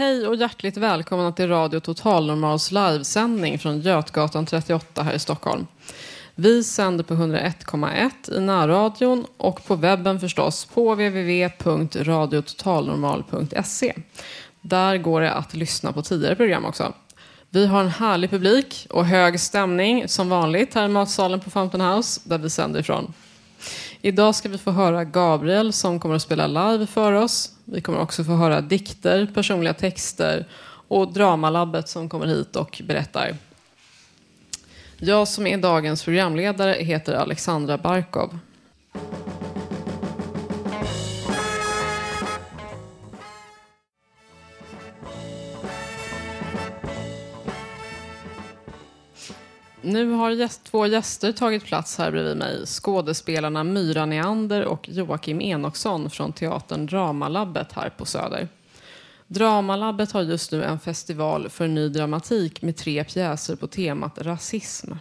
Hej och hjärtligt välkomna till Radio Total Normals livesändning från Götgatan 38 här i Stockholm. Vi sänder på 101,1 i närradion och på webben förstås på www.radiototalnormal.se. Där går det att lyssna på tidigare program också. Vi har en härlig publik och hög stämning som vanligt här i matsalen på Fountain House där vi sänder ifrån. Idag ska vi få höra Gabriel som kommer att spela live för oss. Vi kommer också få höra dikter, personliga texter och Dramalabbet som kommer hit och berättar. Jag som är dagens programledare heter Alexandra Barkov. Nu har gäst, två gäster tagit plats här bredvid mig. Skådespelarna Myra Neander och Joakim Enoksson från teatern Dramalabbet här på Söder. Dramalabbet har just nu en festival för ny dramatik med tre pjäser på temat rasism.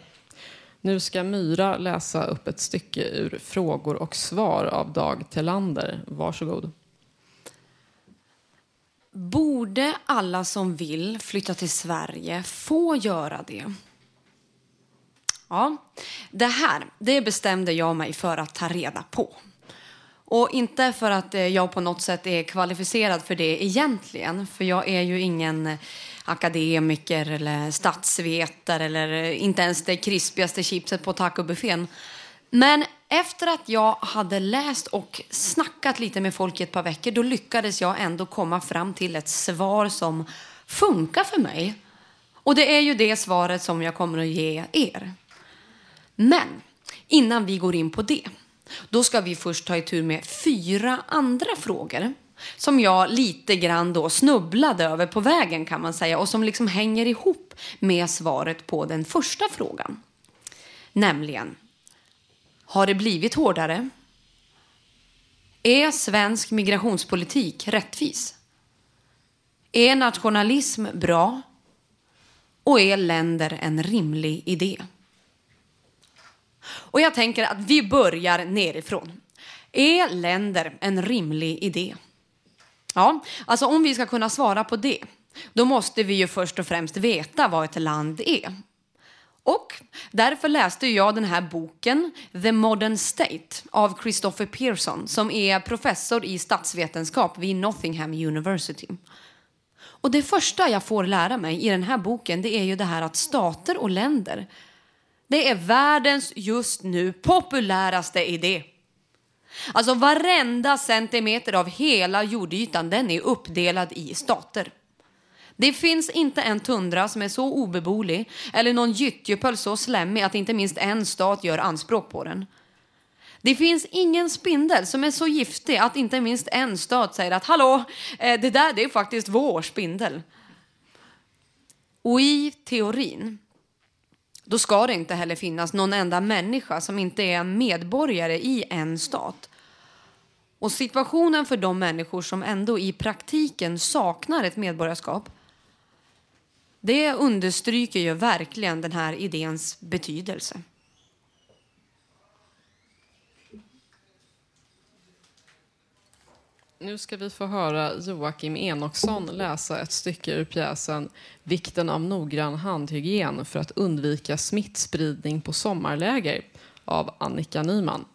Nu ska Myra läsa upp ett stycke ur Frågor och svar av Dag Telander. Varsågod. Borde alla som vill flytta till Sverige få göra det? Ja, det här det bestämde jag mig för att ta reda på. Och inte för att eh, jag på något sätt är kvalificerad för det egentligen. För jag är ju ingen akademiker eller statsvetare eller eh, inte ens det krispigaste chipset på tacobuffén. Men efter att jag hade läst och snackat lite med folk i ett par veckor då lyckades jag ändå komma fram till ett svar som funkar för mig. Och det är ju det svaret som jag kommer att ge er. Men innan vi går in på det, då ska vi först ta itu med fyra andra frågor som jag lite grann då snubblade över på vägen kan man säga och som liksom hänger ihop med svaret på den första frågan. Nämligen, har det blivit hårdare? Är svensk migrationspolitik rättvis? Är nationalism bra? Och är länder en rimlig idé? Och jag tänker att vi börjar nerifrån. Är länder en rimlig idé? Ja, alltså om vi ska kunna svara på det, då måste vi ju först och främst veta vad ett land är. Och därför läste jag den här boken The Modern State av Christopher Pearson som är professor i statsvetenskap vid Nottingham University. Och det första jag får lära mig i den här boken det är ju det här att stater och länder det är världens just nu populäraste idé. Alltså varenda centimeter av hela jordytan den är uppdelad i stater. Det finns inte en tundra som är så obeboelig eller någon gyttjepöl så slemmig att inte minst en stat gör anspråk på den. Det finns ingen spindel som är så giftig att inte minst en stat säger att hallå, eh, det där det är faktiskt vår spindel. Och i teorin då ska det inte heller finnas någon enda människa som inte är en medborgare i en stat. Och situationen för de människor som ändå i praktiken saknar ett medborgarskap det understryker ju verkligen den här idéns betydelse. Nu ska vi få höra Joakim Enoksson läsa ett stycke ur pjäsen Vikten av noggrann handhygien för att undvika smittspridning på sommarläger av Annika Nyman.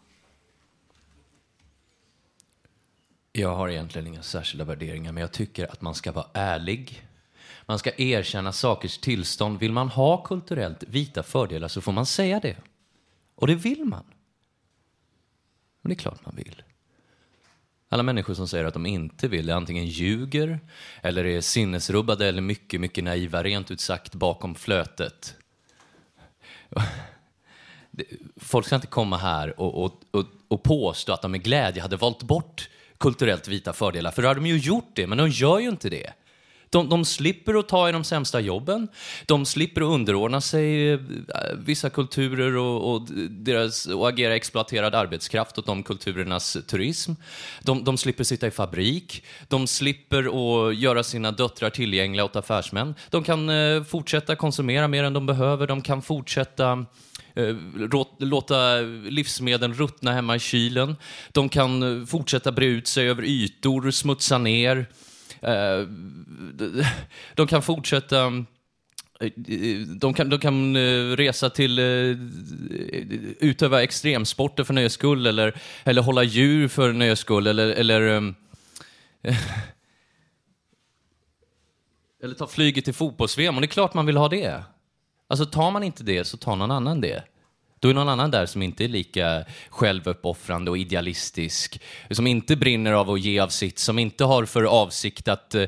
Jag har egentligen inga särskilda värderingar, men jag tycker att man ska vara ärlig. Man ska erkänna sakers tillstånd. Vill man ha kulturellt vita fördelar så får man säga det. Och det vill man. Men det är klart man vill. Alla människor som säger att de inte vill är antingen ljuger eller är sinnesrubbade eller mycket, mycket naiva, rent ut sagt bakom flötet. Folk ska inte komma här och, och, och, och påstå att de med glädje hade valt bort kulturellt vita fördelar, för då har de ju gjort det, men de gör ju inte det. De, de slipper att ta i de sämsta jobben, de slipper att underordna sig eh, vissa kulturer och, och, deras, och agera exploaterad arbetskraft åt de kulturernas turism. De, de slipper sitta i fabrik, de slipper att göra sina döttrar tillgängliga åt affärsmän. De kan eh, fortsätta konsumera mer än de behöver, de kan fortsätta eh, låta livsmedlen ruttna hemma i kylen. De kan eh, fortsätta bre ut sig över ytor, smutsa ner. Eh, de kan fortsätta eh, de kan, de kan eh, resa till, utöva extremsporter för nöjes skull eller, eller hålla djur för nöjes skull eller, eller, ehm, eller ta flyget till fotbolls-VM. Och det är klart man vill ha det. Alltså tar man inte det så tar någon annan det. Då är någon annan där som inte är lika självuppoffrande och idealistisk, som inte brinner av att ge av sitt, som inte har för avsikt att eh,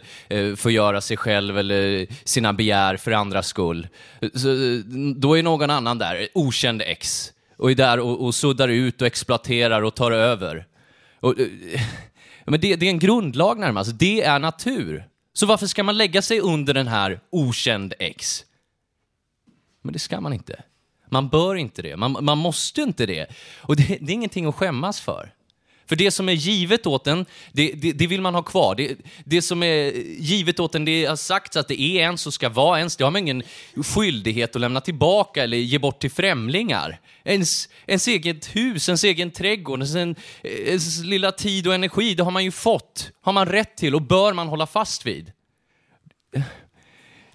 förgöra sig själv eller sina begär för andras skull. Så, eh, då är någon annan där, okänd ex, och är där och, och suddar ut och exploaterar och tar över. Och, eh, men det, det är en grundlag närmast, det är natur. Så varför ska man lägga sig under den här okänd ex? Men det ska man inte. Man bör inte det. Man, man måste inte det. Och det, det, är ingenting att skämmas för. För det som är givet åt en, det, det, det vill man ha kvar. Det, det, som är givet åt en, det har sagts att det är ens och ska vara ens. Det har man ingen skyldighet att lämna tillbaka eller ge bort till främlingar. Ens, ens eget hus, ens egen trädgård, ens, ens lilla tid och energi, det har man ju fått. Har man rätt till och bör man hålla fast vid.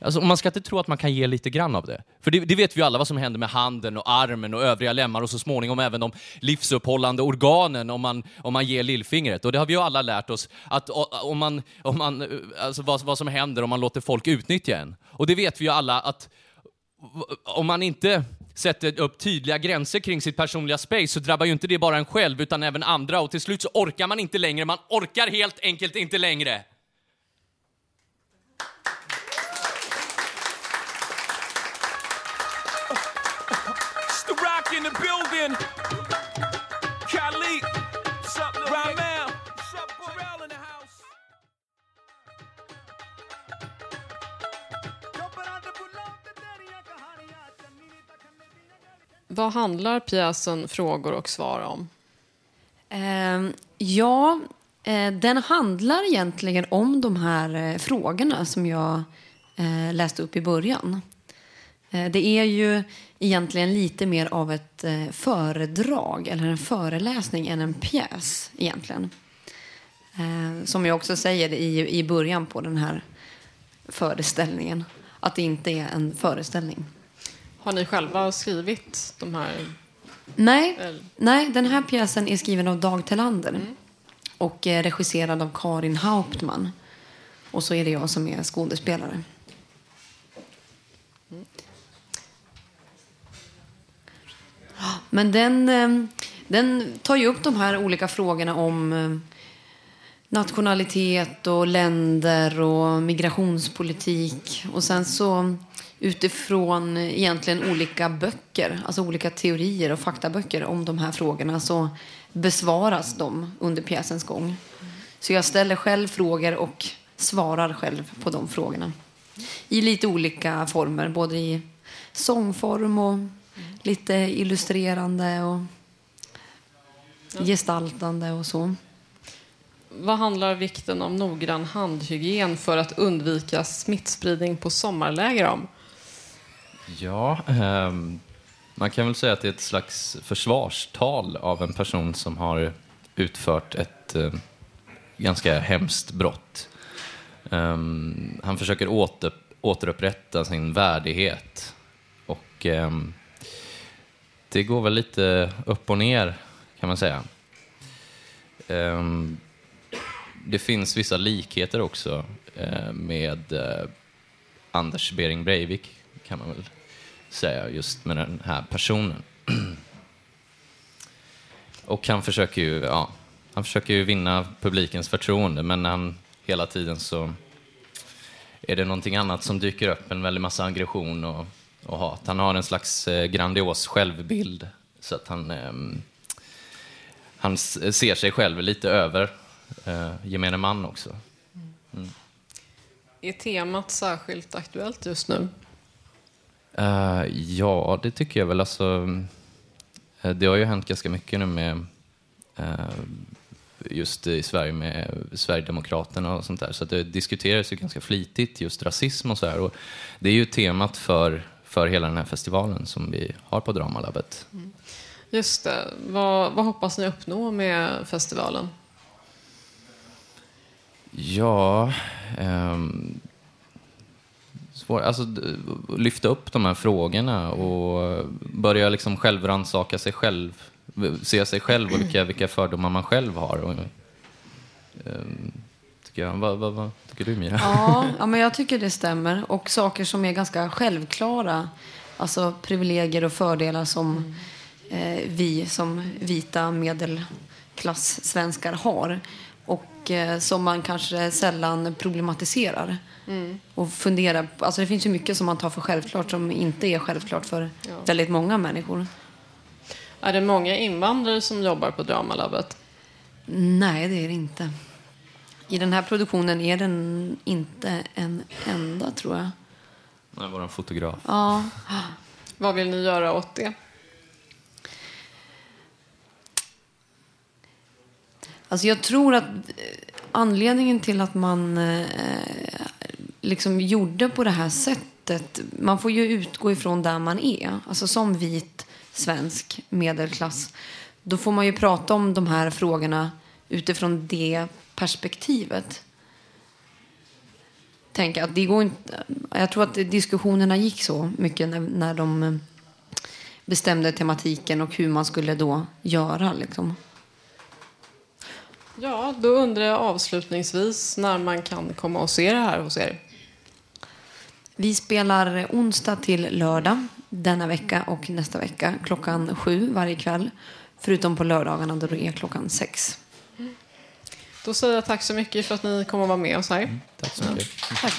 Alltså, man ska inte tro att man kan ge lite grann av det. För det, det, vet vi ju alla vad som händer med handen och armen och övriga lemmar och så småningom även de livsuppehållande organen om man, om man ger lillfingret. Och det har vi ju alla lärt oss, att om man, om man, alltså vad, vad som händer om man låter folk utnyttja en. Och det vet vi ju alla att om man inte sätter upp tydliga gränser kring sitt personliga space så drabbar ju inte det bara en själv utan även andra och till slut så orkar man inte längre, man orkar helt enkelt inte längre. Vad handlar pjäsen Frågor och svar om? Eh, ja, eh, den handlar egentligen om de här eh, frågorna som jag eh, läste upp i början. Eh, det är ju egentligen lite mer av ett eh, föredrag eller en föreläsning än en pjäs egentligen. Eh, som jag också säger i, i början på den här föreställningen, att det inte är en föreställning. Har ni själva skrivit de här? Nej, nej den här pjäsen är skriven av Dag Telander mm. och regisserad av Karin Hauptman. Och så är det jag som är skådespelare. Men den, eh, den tar ju upp de här olika frågorna om eh, nationalitet och länder och migrationspolitik. Och sen så utifrån egentligen olika böcker, alltså olika teorier och faktaböcker om de här frågorna så besvaras de under pjäsens gång. Så jag ställer själv frågor och svarar själv på de frågorna. I lite olika former, både i sångform och lite illustrerande och gestaltande och så. Vad handlar vikten av noggrann handhygien för att undvika smittspridning på sommarläger om? Ja, eh, man kan väl säga att det är ett slags försvarstal av en person som har utfört ett eh, ganska hemskt brott. Eh, han försöker åter, återupprätta sin värdighet och ehm, det går väl lite upp och ner kan man säga. Um, det finns vissa likheter också eh, med eh, Anders Bering Breivik, kan man väl säga, just med den här personen. Och han försöker ju, ja, han försöker ju vinna publikens förtroende, men han, hela tiden så är det någonting annat som dyker upp, en väldig massa aggression och, och hat. Han har en slags eh, grandios självbild, så att han, eh, han ser sig själv lite över eh, gemene man också. Mm. Är temat särskilt aktuellt just nu? Eh, ja, det tycker jag väl. Alltså, eh, det har ju hänt ganska mycket nu med eh, just i Sverige med Sverigedemokraterna och sånt där. Så det diskuteras ju ganska flitigt just rasism och så här. Och det är ju temat för, för hela den här festivalen som vi har på Dramalabbet. Just det. Vad, vad hoppas ni uppnå med festivalen? Ja, ehm, svår, alltså, lyfta upp de här frågorna och börja liksom självrannsaka sig själv, se sig själv och vilka, vilka fördomar man själv har. Och, ehm, tycker jag. Vad, vad, vad tycker du Mira? Ja, ja, men jag tycker det stämmer. Och saker som är ganska självklara. Alltså privilegier och fördelar som eh, vi som vita medelklass-svenskar har. Och eh, som man kanske sällan problematiserar. Och funderar på, alltså det finns ju mycket som man tar för självklart som inte är självklart för väldigt många människor. Är det många invandrare som jobbar på Dramalabbet? Nej, det är det inte. I den här produktionen är den inte en enda, tror jag. Nej, vår fotograf. Ja, Vad vill ni göra åt det? Alltså jag tror att eh, anledningen till att man eh, liksom gjorde på det här sättet, man får ju utgå ifrån där man är. Alltså som vit svensk medelklass, då får man ju prata om de här frågorna utifrån det perspektivet. Tänk att det går inte, jag tror att diskussionerna gick så mycket när, när de eh, bestämde tematiken och hur man skulle då göra. Liksom. Ja, då undrar jag avslutningsvis när man kan komma och se det här hos er. Vi spelar onsdag till lördag denna vecka och nästa vecka klockan sju varje kväll. Förutom på lördagarna då det är klockan sex. Då säger jag tack så mycket för att ni kom och var med oss här. Tack så mycket. Tack.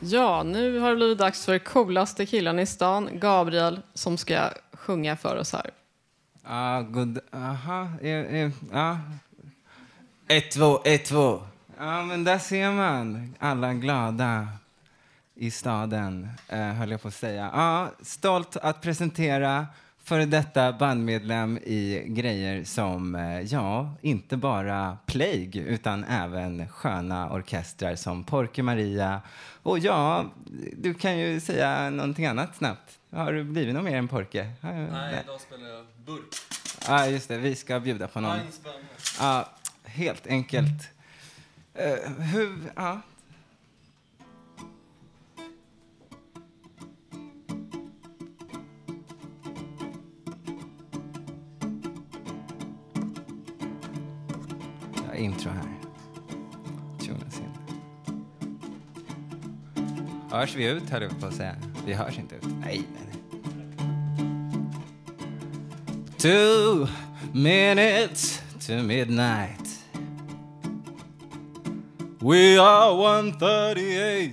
Ja, nu har det blivit dags för coolaste killen i stan, Gabriel, som ska sjunga för oss här. Ja, god... Aha, eh, eh, ja. Ett, två, ett, två. Ja, men där ser man alla glada i staden, eh, höll jag på att säga. Ja, stolt att presentera före detta bandmedlem i grejer som, eh, ja, inte bara Plague, utan även sköna orkestrar som Porky Maria. Och ja, du kan ju säga någonting annat snabbt. Har du blivit någon mer än Porky? Nej, idag spelar jag burk. Ja, just det. Vi ska bjuda på någon. Ja, helt enkelt. Eh, hur... Ja. Ja, intro här. Jonas in. Hörs vi ut, höll jag på att säga. Vi hörs inte ut. Nej, nej, nej. Two minutes to midnight. We are 138.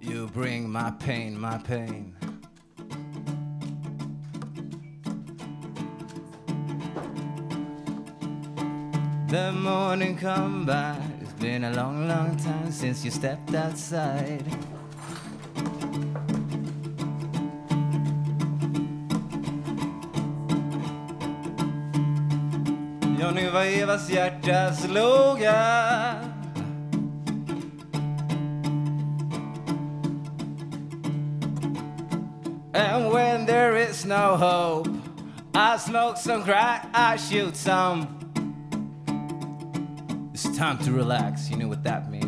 You bring my pain, my pain. The morning come by. It's been a long, long time since you stepped outside. Ja, nu var Evas hjärta sloga. And when there is no hope, I smoke some crack, I shoot some. Time to relax, you know what that means.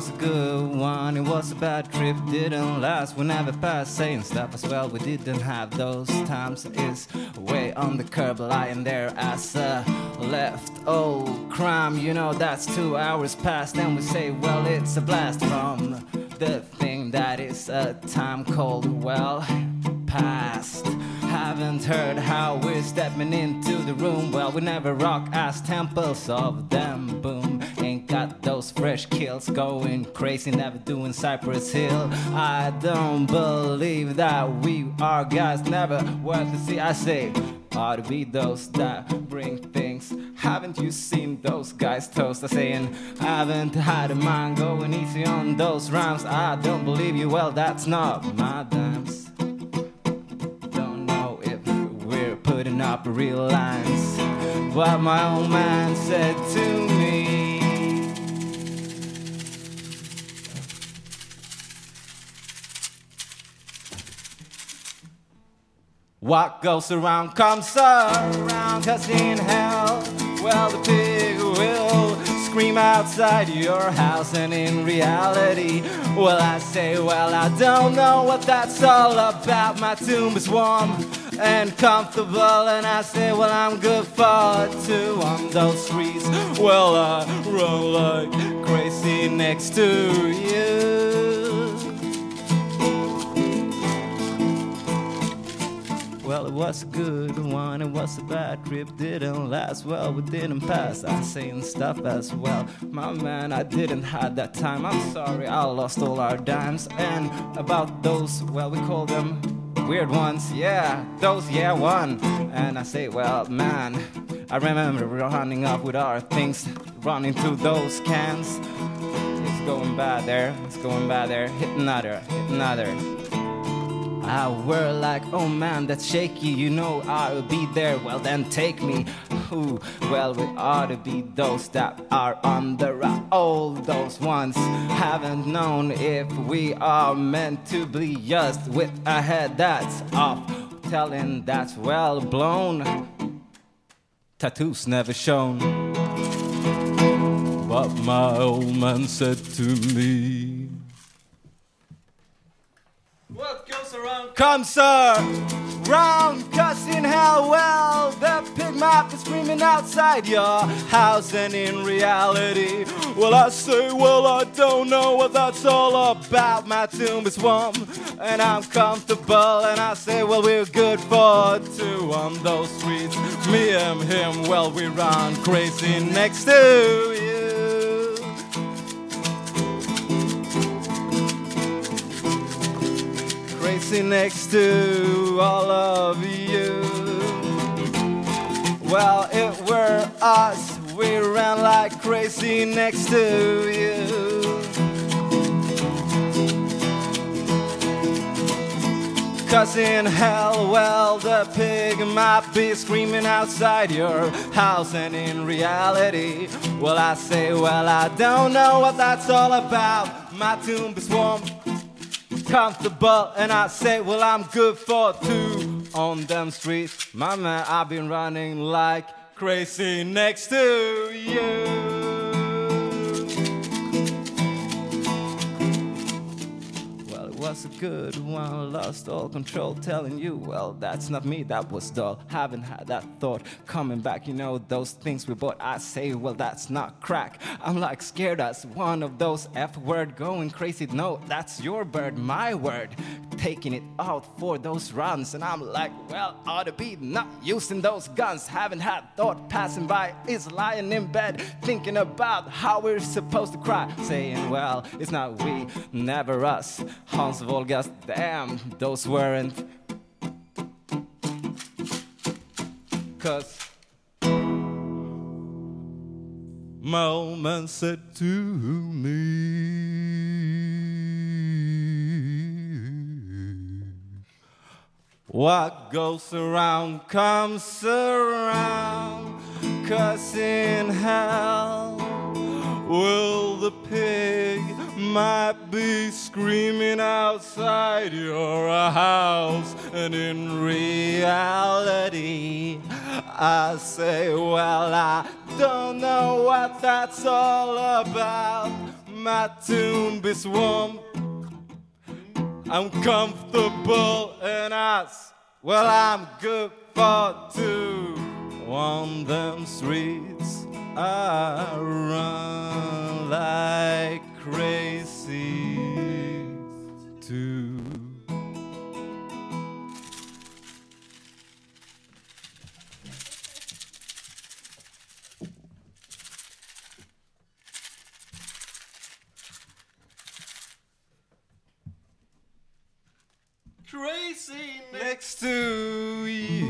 Was a good one, it was a bad trip, didn't last. We never passed saying stuff as well. We didn't have those times. It's way on the curb, lying there as a left. old crime, you know that's two hours past. Then we say, well, it's a blast from the thing that is a time called, well, past. Haven't heard how we're stepping into the room. Well, we never rock as temples of them. Boom. Those fresh kills going crazy, never doing Cypress Hill. I don't believe that we are guys, never worth to see. I say, those that bring things. Haven't you seen those guys toast? Saying, haven't had a mind going easy on those rhymes. I don't believe you, well, that's not my dimes. Don't know if we're putting up real lines. What my old man said to me. What goes around comes around, cause in hell, well, the pig will scream outside your house, and in reality, well, I say, well, I don't know what that's all about. My tomb is warm and comfortable, and I say, well, I'm good for two on those streets. Well, I run like crazy next to you. Well, it was good one, it was a bad trip, didn't last well, we didn't pass. I saying stuff as well. My man, I didn't have that time. I'm sorry, I lost all our dimes. And about those, well, we call them weird ones, yeah, those, yeah, one. And I say, well, man, I remember we're running up with our things, running through those cans. It's going bad there, it's going bad there. Hit another, hit another. I were like, oh man, that's shaky, you know I'll be there. Well, then take me. Ooh, well, we ought to be those that are on the rock. All those ones haven't known if we are meant to be just with a head that's off. Telling that's well blown. Tattoos never shown. But my old man said to me. Goes around cause in hell, well, the pig mouth is screaming outside your house, and in reality, well, I say, well, I don't know what that's all about. My tomb is warm, and I'm comfortable, and I say, well, we're good for two on those streets. Me and him, well, we run crazy next to you. Next to all of you. Well, it were us, we ran like crazy next to you. Cause in hell, well, the pig might be screaming outside your house, and in reality, well, I say, well, I don't know what that's all about. My tomb is warm, comfortable, and I say, well, I'm good for two on them streets. My man, I've been running like crazy next to you. Was a good one, lost all control, telling you, well, that's not me, that was dull. Haven't had that thought coming back, you know, those things we bought. I say, well, that's not crack. I'm like scared as one of those F word going crazy. No, that's your bird, my word. Taking it out for those runs, and I'm like, well, ought to be not using those guns. Haven't had thought passing by, is lying in bed, thinking about how we're supposed to cry. Saying, well, it's not we, never us. Hans Volgas, damn, those weren't. Cause my old man said to me, What goes around comes around, cause in hell will the pig might be screaming outside your house, and in reality, I say, Well, I don't know what that's all about. My tomb is warm, I'm comfortable, and I, s- well, I'm good for two. On them streets, I run like crazy too. Crazy next to you.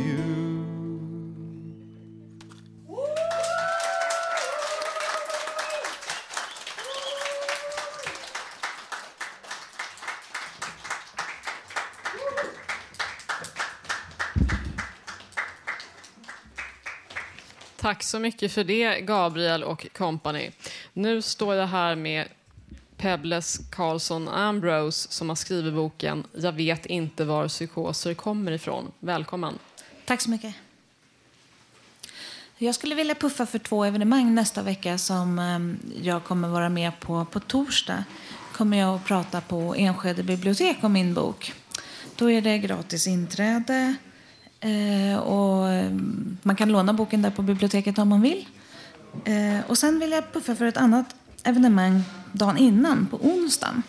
Tack så mycket för det, Gabriel och company. Nu står jag här med Pebbles Carlson Ambrose som har skrivit boken Jag vet inte var psykoser kommer ifrån. Välkommen. Tack så mycket. Jag skulle vilja puffa för två evenemang nästa vecka som ehm, jag kommer vara med på. På torsdag kommer jag att prata på Enskede bibliotek om min bok. Då är det gratis inträde Eh, och eh, man kan låna boken där på biblioteket om man vill. Eh, och sen vill jag puffa för ett annat evenemang dagen innan, på onsdagen.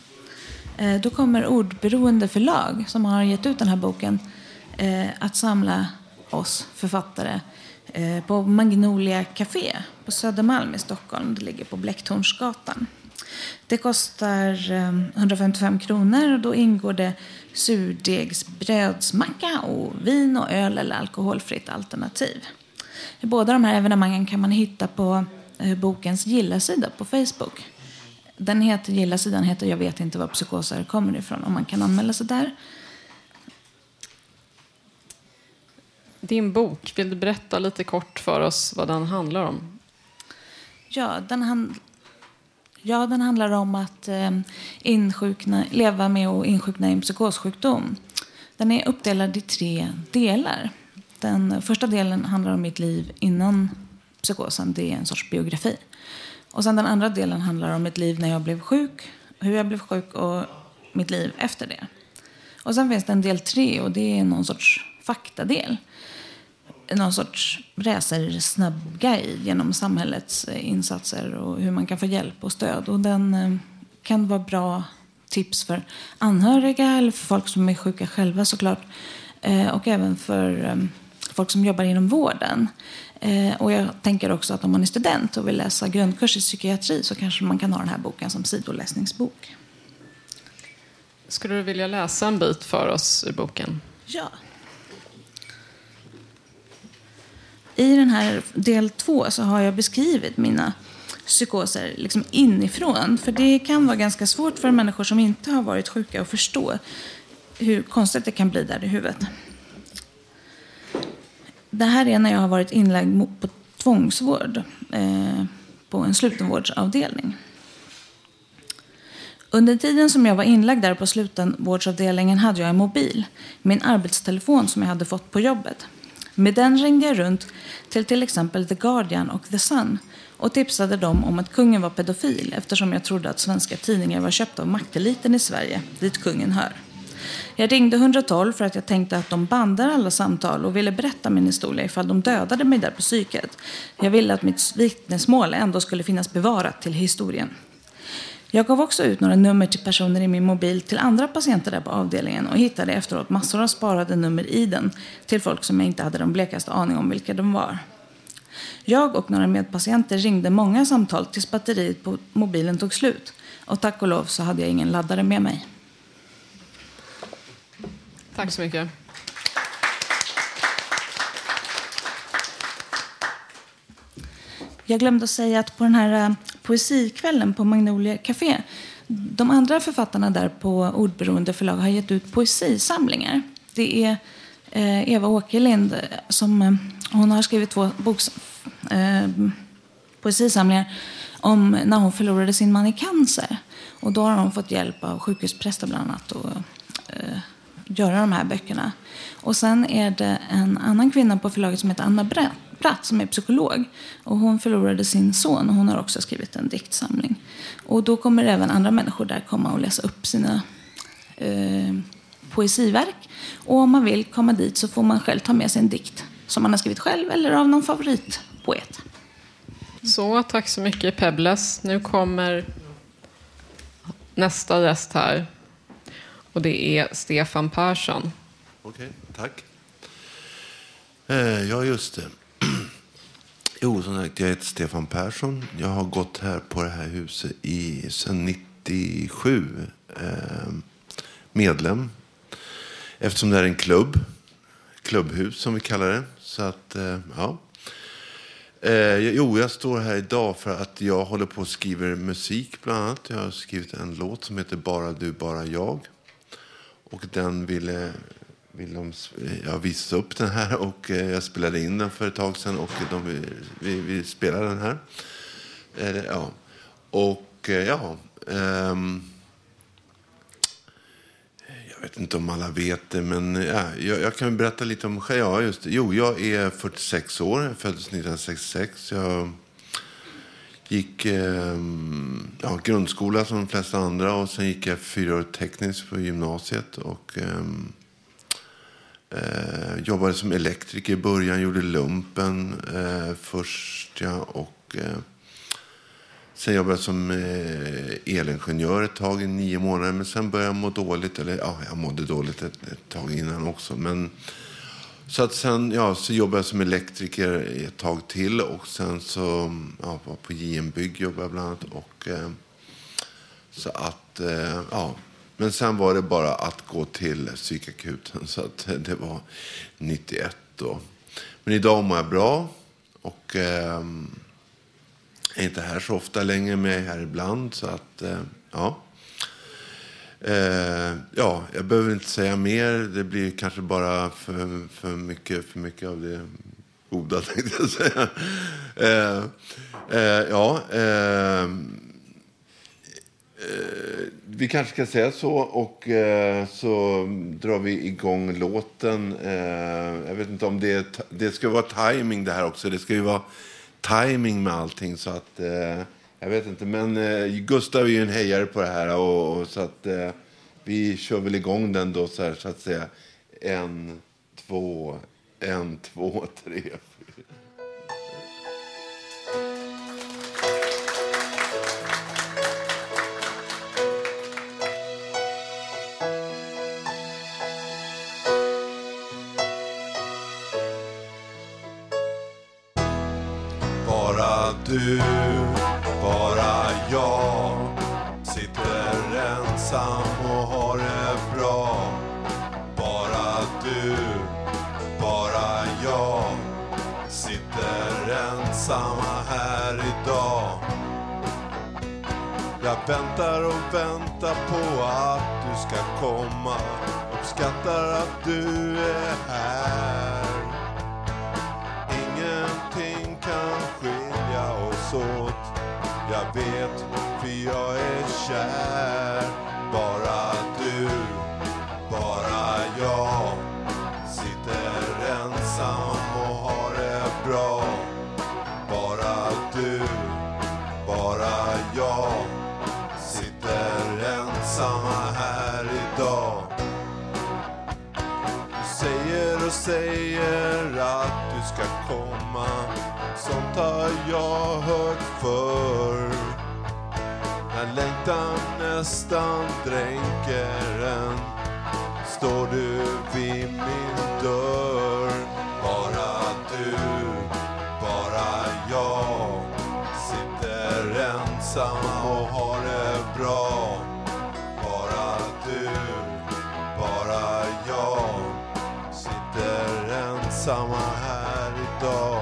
Eh, då kommer Ordberoende förlag, som har gett ut den här boken, eh, att samla oss författare eh, på Magnolia Café på Södermalm i Stockholm. Det ligger på Blecktornsgatan. Det kostar eh, 155 kronor och då ingår det surdegsbrödsmacka och vin och öl eller alkoholfritt alternativ. Båda de här evenemangen kan man hitta på eh, bokens gilla-sida på Facebook. Den heter, gilla-sidan heter Jag vet inte var psykoser kommer ifrån och man kan anmäla sig där. Din bok, vill du berätta lite kort för oss vad den handlar om? Ja, den, hand, ja, den handlar om att eh, insjukna, leva med och insjukna i en psykossjukdom. Den är uppdelad i tre delar. Den första delen handlar om mitt liv innan psykosen. Det är en sorts biografi. Och sen den andra delen handlar om mitt liv när jag blev sjuk, hur jag blev sjuk och mitt liv efter det. Och sen finns det en del tre och det är någon sorts faktadel. Någon sorts racersnabbguide genom samhällets eh, insatser och hur man kan få hjälp och stöd. Och den eh, kan vara bra tips för anhöriga eller för folk som är sjuka själva såklart. Eh, Och även för folk som jobbar inom vården. Och jag tänker också att om man är student och vill läsa grundkurs i psykiatri så kanske man kan ha den här boken som sidoläsningsbok. Skulle du vilja läsa en bit för oss ur boken? Ja. I den här del två så har jag beskrivit mina psykoser liksom inifrån. För det kan vara ganska svårt för människor som inte har varit sjuka att förstå hur konstigt det kan bli där i huvudet. Det här är när jag har varit inlagd på tvångsvård eh, på en slutenvårdsavdelning. Under tiden som jag var inlagd där på slutenvårdsavdelningen hade jag en mobil, min arbetstelefon som jag hade fått på jobbet. Med den ringde jag runt till till exempel The Guardian och The Sun och tipsade dem om att kungen var pedofil eftersom jag trodde att svenska tidningar var köpta av makteliten i Sverige, dit kungen hör. Jag ringde 112 för att jag tänkte att de bandar alla samtal och ville berätta min historia ifall de dödade mig där på psyket. Jag ville att mitt vittnesmål ändå skulle finnas bevarat till historien. Jag gav också ut några nummer till personer i min mobil till andra patienter där på avdelningen och hittade efteråt massor av sparade nummer i den till folk som jag inte hade den blekaste aning om vilka de var. Jag och några medpatienter ringde många samtal tills batteriet på mobilen tog slut. Och tack och lov så hade jag ingen laddare med mig. Tack så mycket. Jag glömde att säga att på den här eh, poesikvällen på Magnolia Café, de andra författarna där på Ordberoende förlag har gett ut poesisamlingar. Det är eh, Eva Åkerlind eh, som hon har skrivit två boks, eh, poesisamlingar om när hon förlorade sin man i cancer. Och då har hon fått hjälp av sjukhuspräster bland annat att eh, göra de här böckerna. Och sen är det en annan kvinna på förlaget som heter Anna Brett Bratt som är psykolog. Och hon förlorade sin son och hon har också skrivit en diktsamling. Och då kommer även andra människor där komma och läsa upp sina eh, poesiverk. Och om man vill komma dit så får man själv ta med sig en dikt som man har skrivit själv eller av någon favoritpoet. Så, tack så mycket Pebbles. Nu kommer nästa gäst här. Och det är Stefan Persson. Okej, tack. Eh, ja, just det. Jo, som sagt, jag heter Stefan Persson. Jag har gått här på det här huset i, sedan 97. Eh, medlem. Eftersom det är en klubb. Klubbhus som vi kallar det. Så att, eh, ja. Eh, jo, jag står här idag för att jag håller på och skriver musik bland annat. Jag har skrivit en låt som heter Bara du, bara jag. Och den ville, eh, vill de, jag visade upp den här och eh, jag spelade in den för ett tag sedan och de, vi, vi, spelar den här. Eh, ja. Och eh, ja, Um, jag vet inte om alla vet det, men ja, jag, jag kan berätta lite om mig själv. Ja, just det. Jo, jag är 46 år, jag föddes 1966. Jag gick um, ja, grundskola som de flesta andra och sen gick jag fyra år tekniskt på gymnasiet. Och, um, eh, jobbade som elektriker i början, gjorde lumpen eh, först. Ja, och, eh, sen jobbade jag som eh, elingenjör ett tag i nio månader. Men sen började jag må dåligt. Eller ja, jag mådde dåligt ett, ett tag innan också. Men, så att sen ja, så jobbade jag som elektriker ett tag till. Och sen så ja, var på JM Bygg jobbade jag bland annat. Och, eh, så att, eh, ja. Men sen var det bara att gå till psykakuten. Så att det var 91 då. Men idag mår jag bra. Och eh, är inte här så ofta längre, men jag är här ibland. Så att, eh, ja. Eh, ja, jag behöver inte säga mer. Det blir kanske bara för, för, mycket, för mycket av det goda, tänkte jag säga. Eh, eh, ja, eh, Eh, vi kanske ska säga så och eh, så drar vi igång låten. Eh, jag vet inte om det, det ska vara timing det här också. Det ska ju vara timing med allting så att eh, jag vet inte. Men eh, Gustav är ju en hejare på det här och, och så att eh, vi kör väl igång den då så här så att säga. En, två, en, två, tre, fyra. Du, bara jag Sitter ensam och har det bra. Bara du, bara jag Sitter ensamma här idag. Jag väntar och väntar på att du ska komma. Uppskattar att du är här. Vet, för jag är kär. Bara du, bara jag. Sitter ensam och har det bra. Bara du, bara jag. Sitter ensamma här idag. Du säger och säger att du ska komma. Sånt har jag hört förr. När nästan dränker en. Står du vid min dörr? Bara du, bara jag. Sitter ensam och har det bra. Bara du, bara jag. Sitter ensamma här idag.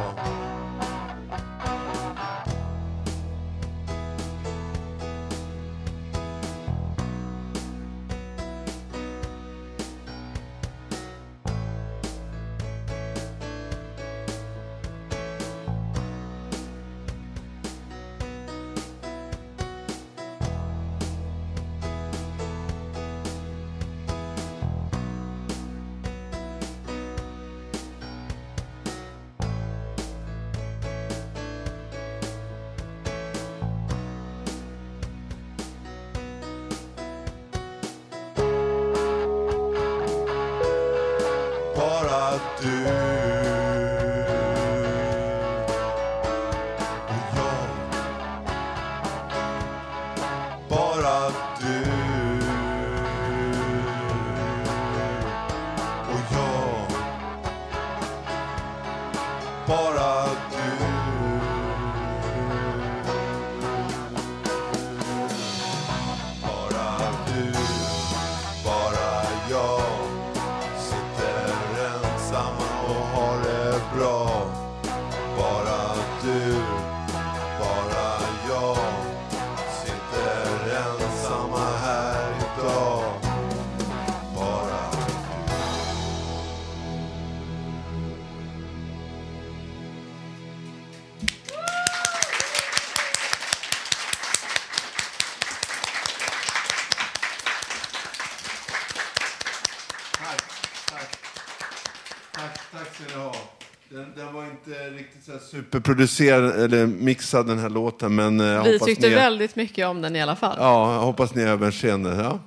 Riktigt så här superproducerad eller mixad den här låten, men eh, jag Vi hoppas tyckte ni... väldigt mycket om den i alla fall. Ja, jag hoppas ni har överseende. Ja.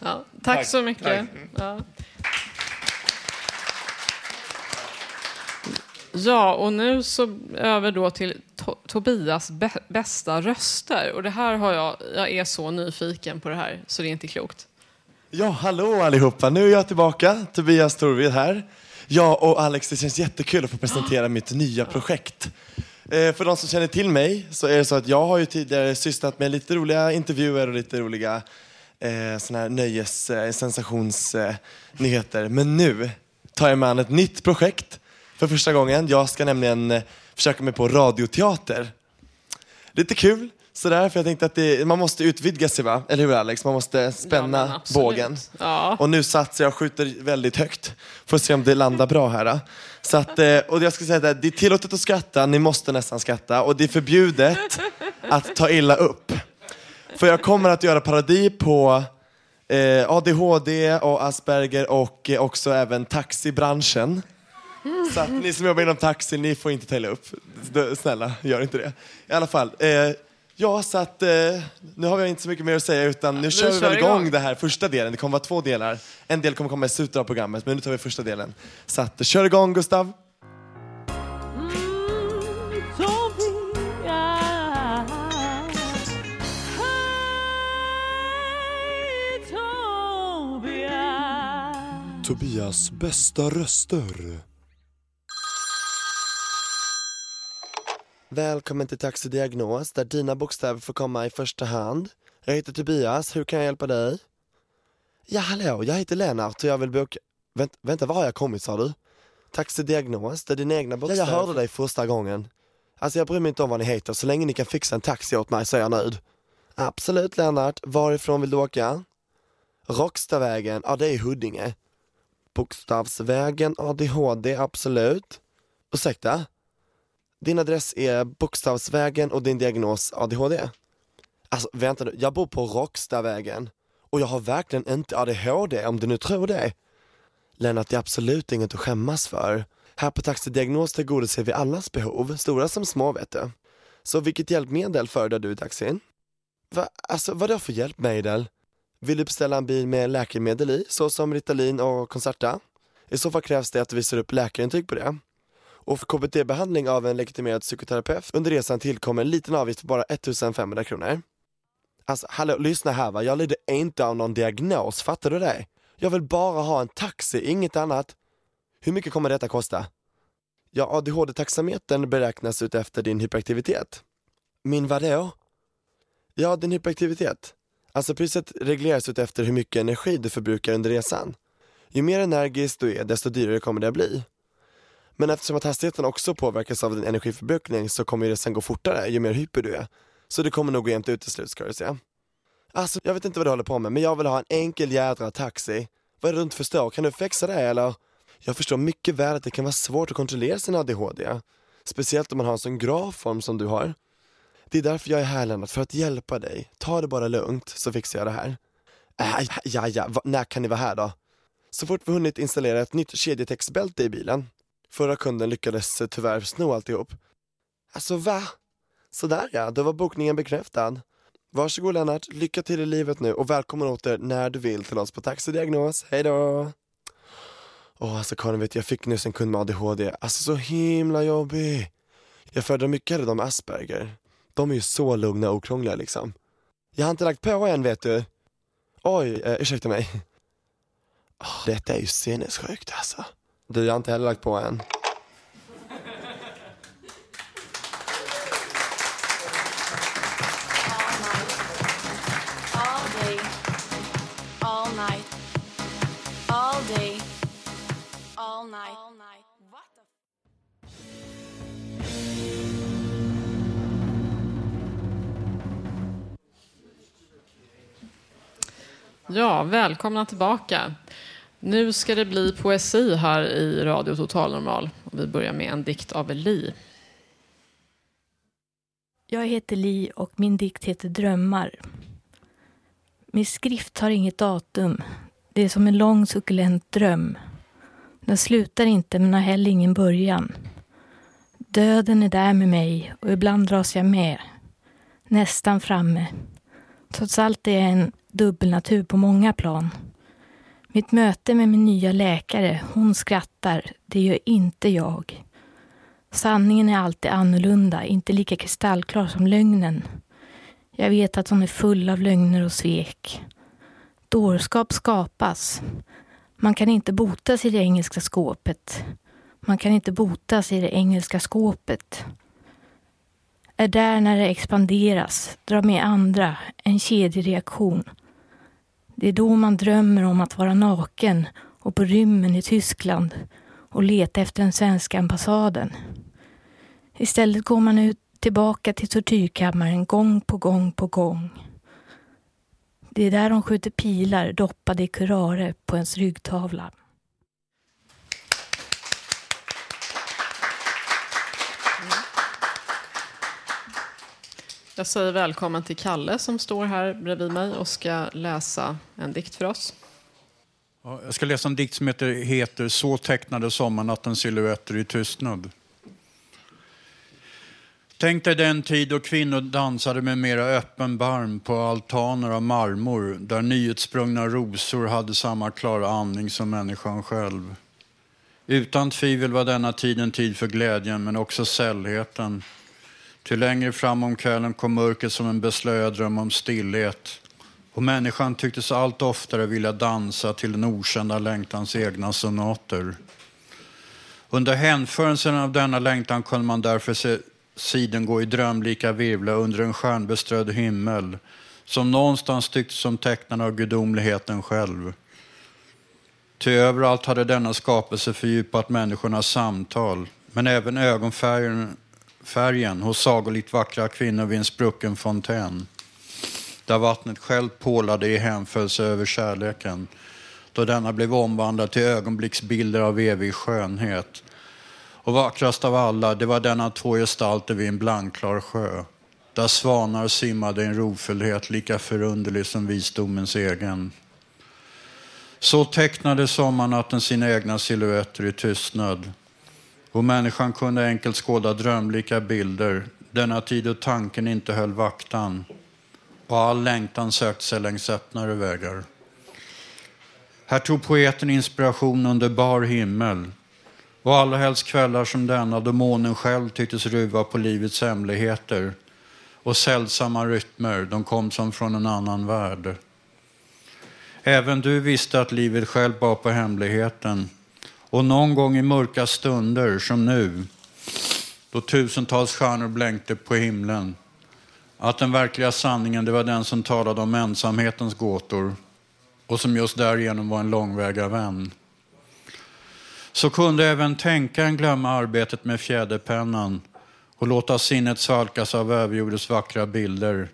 Ja, tack, Tack, så mycket. tack. Ja. ja, och nu så över då till to Tobias bä- bästa röster. Och det här har jag, jag är så nyfiken på det här så det är inte klokt. Ja, hallå allihopa. Nu är jag tillbaka. Tobias Torvid här. Jag och Alex, det känns jättekul att få presentera mitt nya projekt. Eh, för de som känner till mig så är det så att jag har ju tidigare sysslat med lite roliga intervjuer och lite roliga eh, såna här nöjes, eh, sensationsnyheter. Eh. Men nu tar jag mig an ett nytt projekt för första gången. Jag ska nämligen eh, försöka mig på radioteater. Lite kul sådär, för jag tänkte att det, man måste utvidga sig va? Eller hur Alex? Man måste spänna absolut. bågen. Ja. Och nu satsar jag och skjuter väldigt högt. Får se om det landar bra här. Så att, eh, och jag ska säga att det är tillåtet att skratta, ni måste nästan skratta. Och det är förbjudet att ta illa upp. För jag kommer att göra parodi på eh, ADHD och Asperger och eh, också även taxibranschen. Så att ni som jobbar inom taxi, ni får inte ta illa upp. Snälla, gör inte det. I alla fall. Eh, ja, så att eh, nu har vi inte så mycket mer att säga utan nu kör vi väl igång igång. det här första delen. Det kommer vara två delar. En del kommer komma i slutet av programmet, men nu tar vi första delen. Så att, kör igång Gustav. Tobias bästa röster. Välkommen till Taxi Diagnos där dina bokstäver får komma i första hand. Jag heter Tobias, hur kan jag hjälpa dig? Ja hallå, jag heter Lennart och jag vill boka... Vänt, vänta, var har jag kommit sa du? Taxi Diagnos, där dina egna bokstäver... Ja, jag hörde dig första gången. Alltså jag bryr mig inte om vad ni heter, så länge ni kan fixa en taxi åt mig så är jag nöjd. Absolut Lennart, varifrån vill du åka? Rockstavägen, ja det är Huddinge. Bokstavsvägen, ADHD, absolut. Ursäkta? Din adress är Bokstavsvägen och din diagnos ADHD? Alltså vänta nu, jag bor på Rockstavägen och jag har verkligen inte ADHD om du nu tror det. Lennart, det är absolut inget att skämmas för. Här på Taxi Diagnos tillgodoser vi allas behov, stora som små vet du. Så vilket hjälpmedel föredrar du i taxin? Va, alltså vadå för hjälpmedel? Vill du beställa en bil med läkemedel i, såsom Ritalin och Concerta? I så fall krävs det att du visar upp läkarintyg på det. Och för KBT-behandling av en legitimerad psykoterapeut under resan tillkommer en liten avgift på bara 1500 kronor. Alltså hallå, lyssna här va, jag lider inte av någon diagnos, fattar du det? Jag vill bara ha en taxi, inget annat. Hur mycket kommer detta kosta? Ja, ADHD-taxametern beräknas utefter din hyperaktivitet. Min vadå? Ja, din hyperaktivitet. Alltså priset regleras utefter hur mycket energi du förbrukar under resan. Ju mer energisk du är, desto dyrare kommer det att bli. Men eftersom att hastigheten också påverkas av din energiförbrukning så kommer det sen gå fortare ju mer hyper du är. Så det kommer nog gå jämnt ut till slut ska du se. Alltså, jag vet inte vad du håller på med, men jag vill ha en enkel jädra taxi. Vad är det du inte förstår? Kan du fixa det eller? Jag förstår mycket väl att det kan vara svårt att kontrollera sin ADHD. Speciellt om man har en sån grav form som du har. Det är därför jag är här Lennart, för att hjälpa dig. Ta det bara lugnt så fixar jag det här. Äh, ja, ja, Va, när kan ni vara här då? Så fort vi hunnit installera ett nytt kedjetextbälte i bilen. Förra kunden lyckades eh, tyvärr sno alltihop. Alltså va? Sådär ja, då var bokningen bekräftad. Varsågod Lennart, lycka till i livet nu och välkommen åter när du vill till oss på Taxidiagnos. Hej då! Åh, alltså Karin, vet du, jag fick nyss en kund med ADHD. Alltså så himla jobbig. Jag föredrar mycket hellre de med Asperger. De är ju så lugna och okrångliga liksom. Jag har inte lagt på än, vet du. Oj, eh, ursäkta mig. Oh, detta är ju sinnessjukt alltså. Du, jag har inte heller lagt på än. All day, all night, all day, all night. All night. What the Ja, välkomna tillbaka. Nu ska det bli poesi här i Radio Total Normal. Vi börjar med en dikt av Li. Jag heter Li och min dikt heter Drömmar. Min skrift har inget datum. Det är som en lång suckulent dröm. Den slutar inte men har heller ingen början. Döden är där med mig och ibland dras jag med. Nästan framme. Trots allt är jag en dubbelnatur på många plan. Mitt möte med min nya läkare, hon skrattar. Det gör inte jag. Sanningen är alltid annorlunda, inte lika kristallklar som lögnen. Jag vet att hon är full av lögner och svek. Dårskap skapas. Man kan inte botas i det engelska skåpet. Man kan inte botas i det engelska skåpet. Är där när det expanderas, drar med andra, en kedjereaktion. Det är då man drömmer om att vara naken och på rymmen i Tyskland och leta efter den svenska ambassaden. Istället går man ut tillbaka till tortyrkammaren gång på gång på gång. Det är där de skjuter pilar doppade i curare på ens ryggtavla. Jag säger välkommen till Kalle som står här bredvid mig och ska läsa en dikt för oss. Ja, Jag ska läsa en dikt som heter, heter Så tecknade sommarnattens silhuetter i tystnad. Tänk dig den tid då kvinnor dansade med mera öppen barm på altaner av marmor där nyutsprungna rosor hade samma klara andning som människan själv. Utan tvivel var denna tid en tid för glädjen men också sällheten. Till längre fram om kvällen kom mörkret som en beslöjad dröm om stillhet och människan tycktes allt oftare vilja dansa till den okända längtans egna sonater. Under hänförelsen av denna längtan kunde man därför se siden gå i drömlika virvla under en stjärnbeströdd himmel som någonstans tycktes som tecknad av gudomligheten själv. Ty överallt hade denna skapelse fördjupat människornas samtal men även ögonfärgen färgen hos sagolikt vackra kvinnor vid en sprucken fontän där vattnet själv pålade i hänförelse över kärleken då denna blev omvandlad till ögonblicksbilder av evig skönhet. Och vackrast av alla, det var denna två gestalter vid en blankklar sjö där svanar simmade i en rofullhet lika förunderlig som visdomens egen. Så tecknade sommarnatten sina egna silhuetter i tystnad och människan kunde enkelt skåda drömlika bilder denna tid då tanken inte höll vaktan och all längtan sökte sig längs öppnare vägar. Här tog poeten inspiration under bar himmel och allra helst kvällar som denna då månen själv tycktes ruva på livets hemligheter och sällsamma rytmer, de kom som från en annan värld. Även du visste att livet själv bar på hemligheten och någon gång i mörka stunder som nu, då tusentals stjärnor blänkte på himlen, att den verkliga sanningen det var den som talade om ensamhetens gåtor och som just därigenom var en långväga vän. Så kunde även tänkaren glömma arbetet med fjäderpennan och låta sinnet svalkas av överjordens vackra bilder.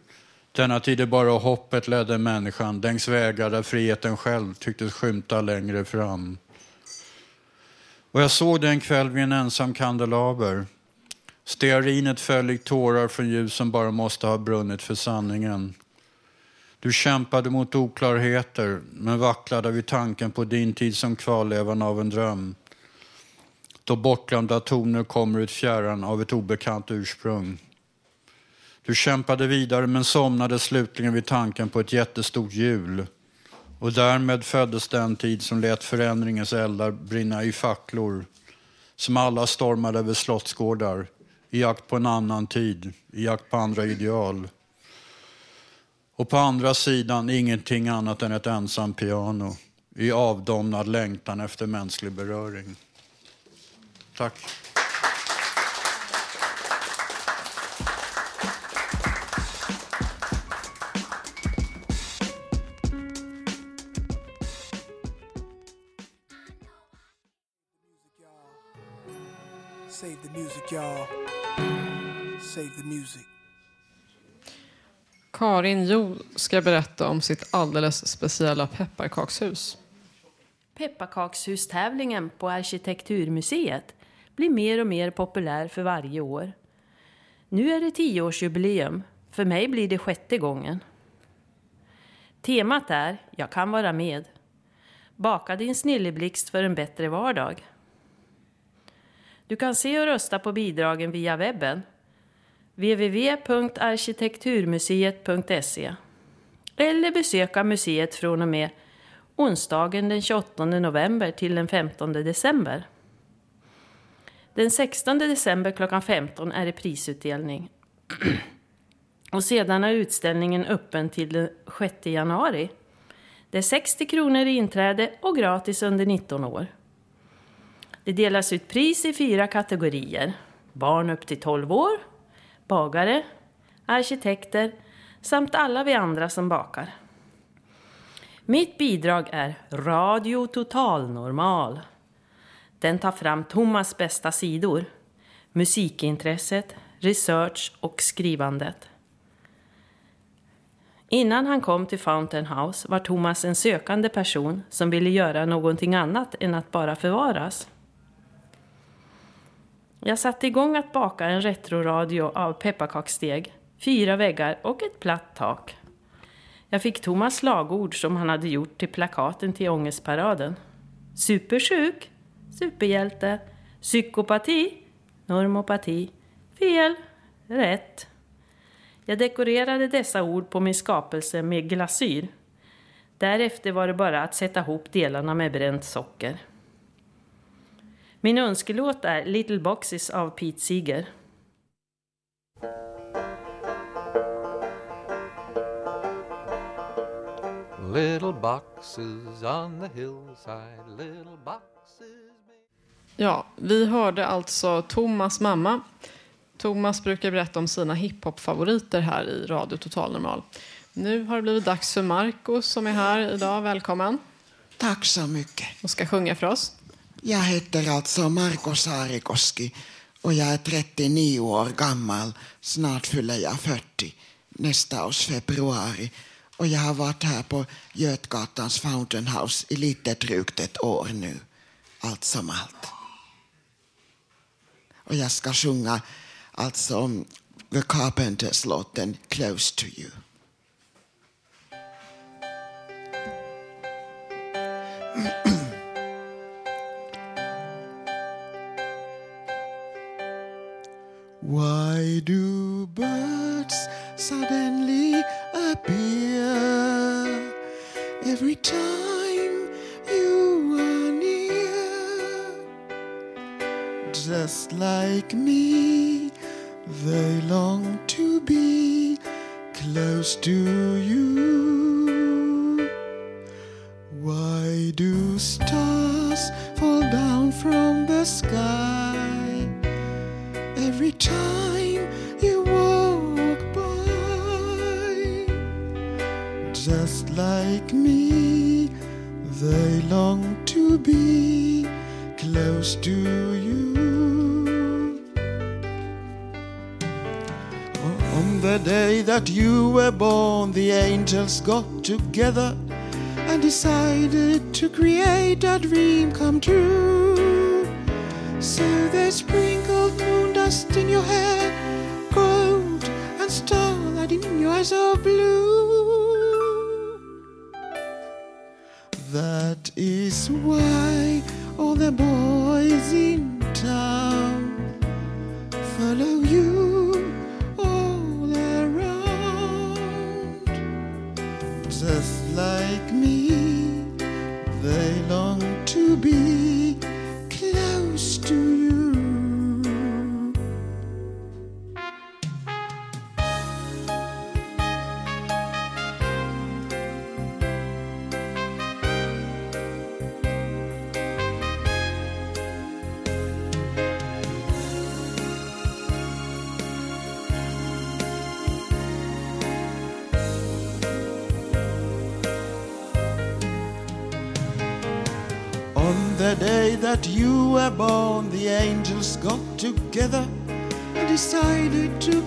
Denna tid är bara hoppet ledde människan längs vägar där friheten själv tycktes skymta längre fram. Och jag såg det en kväll vid en ensam kandelaber. Stearinet föll i tårar från ljus som bara måste ha brunnit för sanningen. Du kämpade mot oklarheter, men vacklade vid tanken på din tid som kvarlevan av en dröm. Då bortglömda toner kommer ut fjärran av ett obekant ursprung. Du kämpade vidare men somnade slutligen vid tanken på ett jättestort hjul och därmed föddes den tid som lät förändringens eldar brinna i facklor. Som alla stormade över slottsgårdar i jakt på en annan tid, i jakt på andra ideal. Och på andra sidan ingenting annat än ett ensamt piano i avdomnad längtan efter mänsklig beröring. Tack. Save the music, y'all. Save the music. Karin Jo ska berätta om sitt alldeles speciella pepparkakshus. Pepparkakshus-tävlingen på Arkitekturmuseet blir mer och mer populär för varje år. Nu är det tioårsjubileum. För mig blir det sjätte gången. Temat är Jag kan vara med. Baka din snilleblixt för en bättre vardag. Du kan se och rösta på bidragen via webben www.arkitekturmuseet.se eller besöka museet från och med onsdagen den 28 november till den 15 december. Den 16 december klockan 15 är det prisutdelning. Och sedan är utställningen öppen till den 6 januari. Det är 60 kronor i inträde och gratis under 19 år. Det delas ut pris i fyra kategorier. Barn upp till 12 år, bagare, arkitekter samt alla vi andra som bakar. Mitt bidrag är Radio Total Normal. Den tar fram Thomas bästa sidor. Musikintresset, research och skrivandet. Innan han kom till Fountain House var Thomas en sökande person som ville göra någonting annat än att bara förvaras. Jag satte igång att baka en retroradio av pepparkaksdeg, fyra väggar och ett platt tak. Jag fick Thomas slagord som han hade gjort till plakaten till ångestparaden. Supersjuk, superhjälte, psykopati, normopati, fel, rätt. Jag dekorerade dessa ord på min skapelse med glasyr. Därefter var det bara att sätta ihop delarna med bränt socker. Min önskelåt är Little Boxes av Pete Seeger. Little boxes on the hillside, little boxes. Ja, vi hörde alltså Thomas mamma. Thomas brukar berätta om sina hiphop-favoriter här i Radio Total Normal. Nu har det blivit dags för Marco som är här idag. Välkommen. Tack så mycket. Och ska sjunga för oss. Jag heter alltså Marko Saarikoski och jag är 39 år gammal. Snart fyller jag 40 nästa års februari. Och jag har varit här på Götgatans Fountain House i lite drygt ett år nu. Allt som allt. Och jag ska sjunga alltså The Carpenters-låten Close to you. Why do birds suddenly appear every time you are near? Just like me, they long to be close to you. Got together and decided to create a dream got together and decided to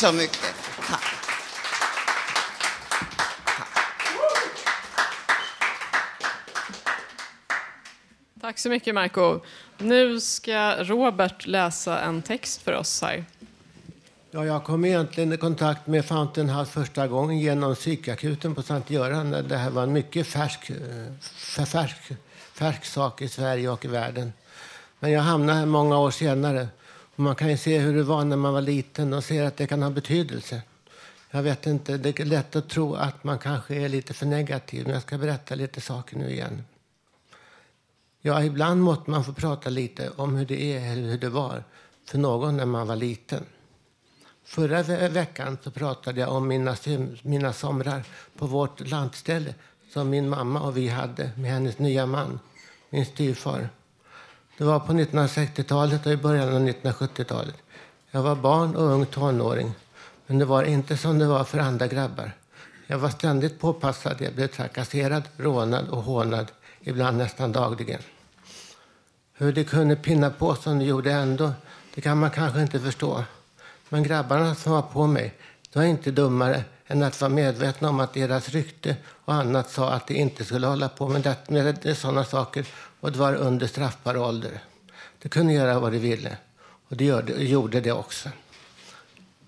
så mycket. Tack. Tack så mycket Marco. Nu ska Robert läsa en text för oss här. Ja, jag kom egentligen i kontakt med Fountain House första gången genom psykakuten på Sankt Göran. Det här var en mycket färsk, eh, färsk, färsk sak i Sverige och i världen. Men jag hamnade här många år senare. Man kan ju se hur det var när man var liten och ser att det kan ha betydelse. Jag vet inte, det är lätt att tro att man kanske är lite för negativ. Men jag ska berätta lite saker nu igen. Ja, ibland måste man få prata lite om hur det är eller hur det var för någon när man var liten. Förra veckan så pratade jag om mina, mina somrar på vårt landställe som min mamma och vi hade med hennes nya man, min styvfar. Det var på 1960-talet och i början av 1970-talet. Jag var barn och ung tonåring, men det var inte som det var för andra grabbar. Jag var ständigt påpassad, jag blev trakasserad, rånad och hånad, ibland nästan dagligen. Hur det kunde pinna på som det gjorde ändå, det kan man kanske inte förstå. Men grabbarna som var på mig, de var inte dummare än att vara medvetna om att deras rykte och annat sa att de inte skulle hålla på med, det, med sådana saker och det var under straffbar ålder. De kunde göra vad de ville och de gjorde det också.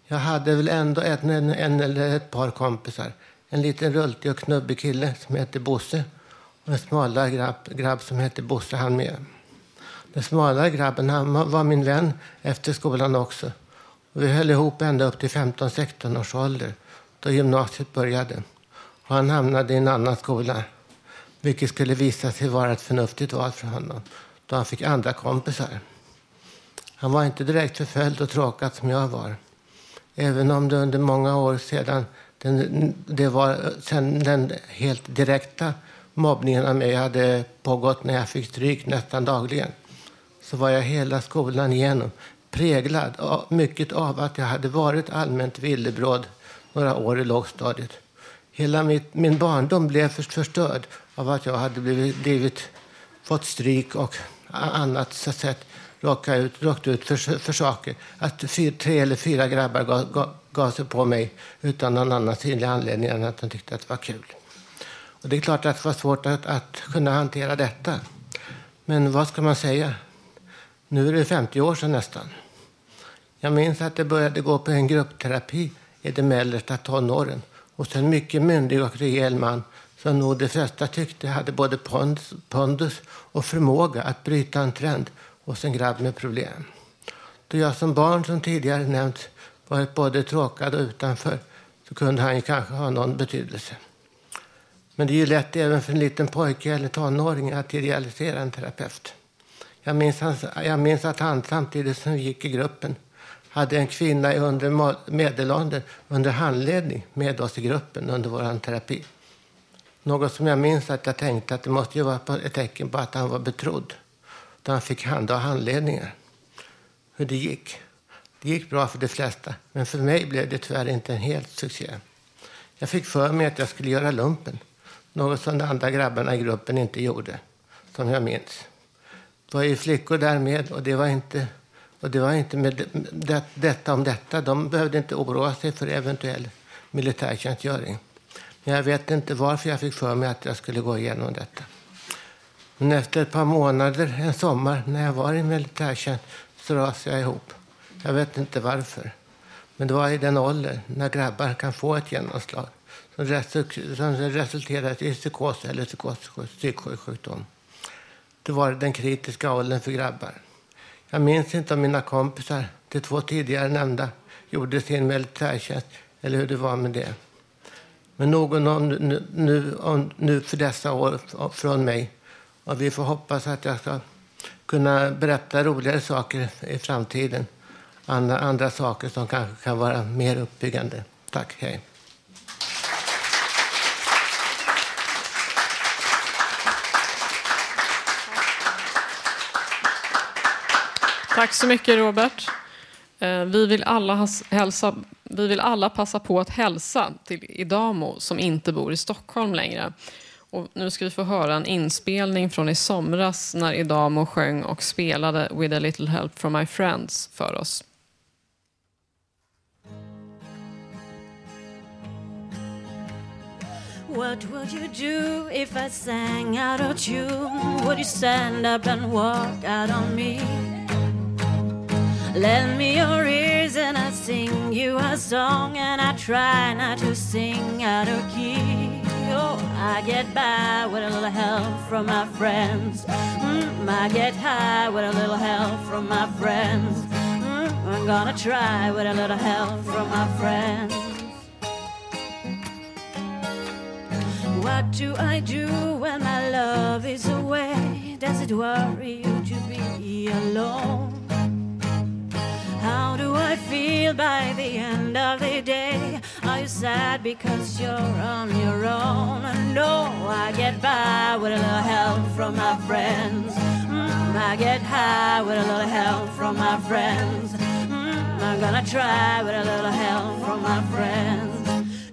Jag hade väl ändå ett, en, en eller ett par kompisar. En liten rultig och knubbig kille som hette Bosse och en smalare grabb, grabb som hette Bosse han med. Den smalare grabben han var min vän efter skolan också. Och vi höll ihop ända upp till 15-16 års ålder då gymnasiet började. Och han hamnade i en annan skola, vilket skulle visa sig vara ett förnuftigt val för honom då han fick andra kompisar. Han var inte direkt förföljd och tråkad som jag var. Även om det under många år sedan den, det var sen den helt direkta mobbningen av mig hade pågått när jag fick stryk nästan dagligen så var jag hela skolan igenom präglad av, mycket av att jag hade varit allmänt villebråd några år i lågstadiet. Hela mitt, min barndom blev förstörd av att jag hade blivit, blivit fått stryk och annat så att säga, råkat ut, råkat ut för, för saker. Att fyr, tre eller fyra grabbar gav, gav, gav sig på mig utan någon annan synlig anledning än att de tyckte att det var kul. Och det är klart att det var svårt att, att kunna hantera detta. Men vad ska man säga? Nu är det 50 år sedan nästan. Jag minns att det började gå på en gruppterapi i de mellersta tonåren hos en mycket myndig och rejäl man som nog de flesta tyckte hade både pondus, och förmåga att bryta en trend hos en grabb med problem. Då jag som barn, som tidigare nämnts, varit både tråkad och utanför så kunde han ju kanske ha någon betydelse. Men det är ju lätt även för en liten pojke eller tonåring att idealisera en terapeut. Jag minns, hans, jag minns att han samtidigt som vi gick i gruppen hade en kvinna i under medelåldern under handledning med oss i gruppen under vår terapi. Något som jag minns att jag tänkte att det måste ju vara ett tecken på att han var betrodd. Då han fick handha handledningar. Hur det gick. Det gick bra för de flesta, men för mig blev det tyvärr inte en helt succé. Jag fick för mig att jag skulle göra lumpen. Något som de andra grabbarna i gruppen inte gjorde, som jag minns. Det var ju flickor där med och det var inte, och det var inte med det, detta om detta. De behövde inte oroa sig för eventuell militärtjänstgöring. Men jag vet inte varför jag fick för mig att jag skulle gå igenom detta. Men efter ett par månader, en sommar, när jag var i militärtjänst så rasade jag ihop. Jag vet inte varför. Men det var i den åldern när grabbar kan få ett genomslag som, resulterar i psykos eller psykos- Det var den kritiska åldern för grabbar. Jag minns inte om mina kompisar, de två tidigare nämnda, gjorde sin militärtjänst eller hur det var med det. Men någon har nu, nu, nu för dessa år från mig. Och vi får hoppas att jag ska kunna berätta roligare saker i framtiden. Andra, andra saker som kanske kan vara mer uppbyggande. Tack, hej. Tack så mycket Robert. Eh, vi vill, alla hälsa, vi vill alla passa på att hälsa till Idamo som inte bor i Stockholm längre. Och nu ska vi få höra en inspelning från i somras när Idamo sjöng och spelade With a little help from my friends för oss. What would you do if I sang out of tune? Would you stand up and walk out on me? Lend me your ears and I'll sing you a song and I try not to sing out of key. Oh, I get by with a little help from my friends. Mm, I get high with a little help from my friends. Mm, I'm gonna try with a little help from my friends. What do I do when my love is away? Does it worry you to be alone? How do I feel by the end of the day? Are you sad because you're on your own? No, I get by with a little help from my friends. Mm, I get high with a little help from my friends. Mm, I'm gonna try with a little help from my friends.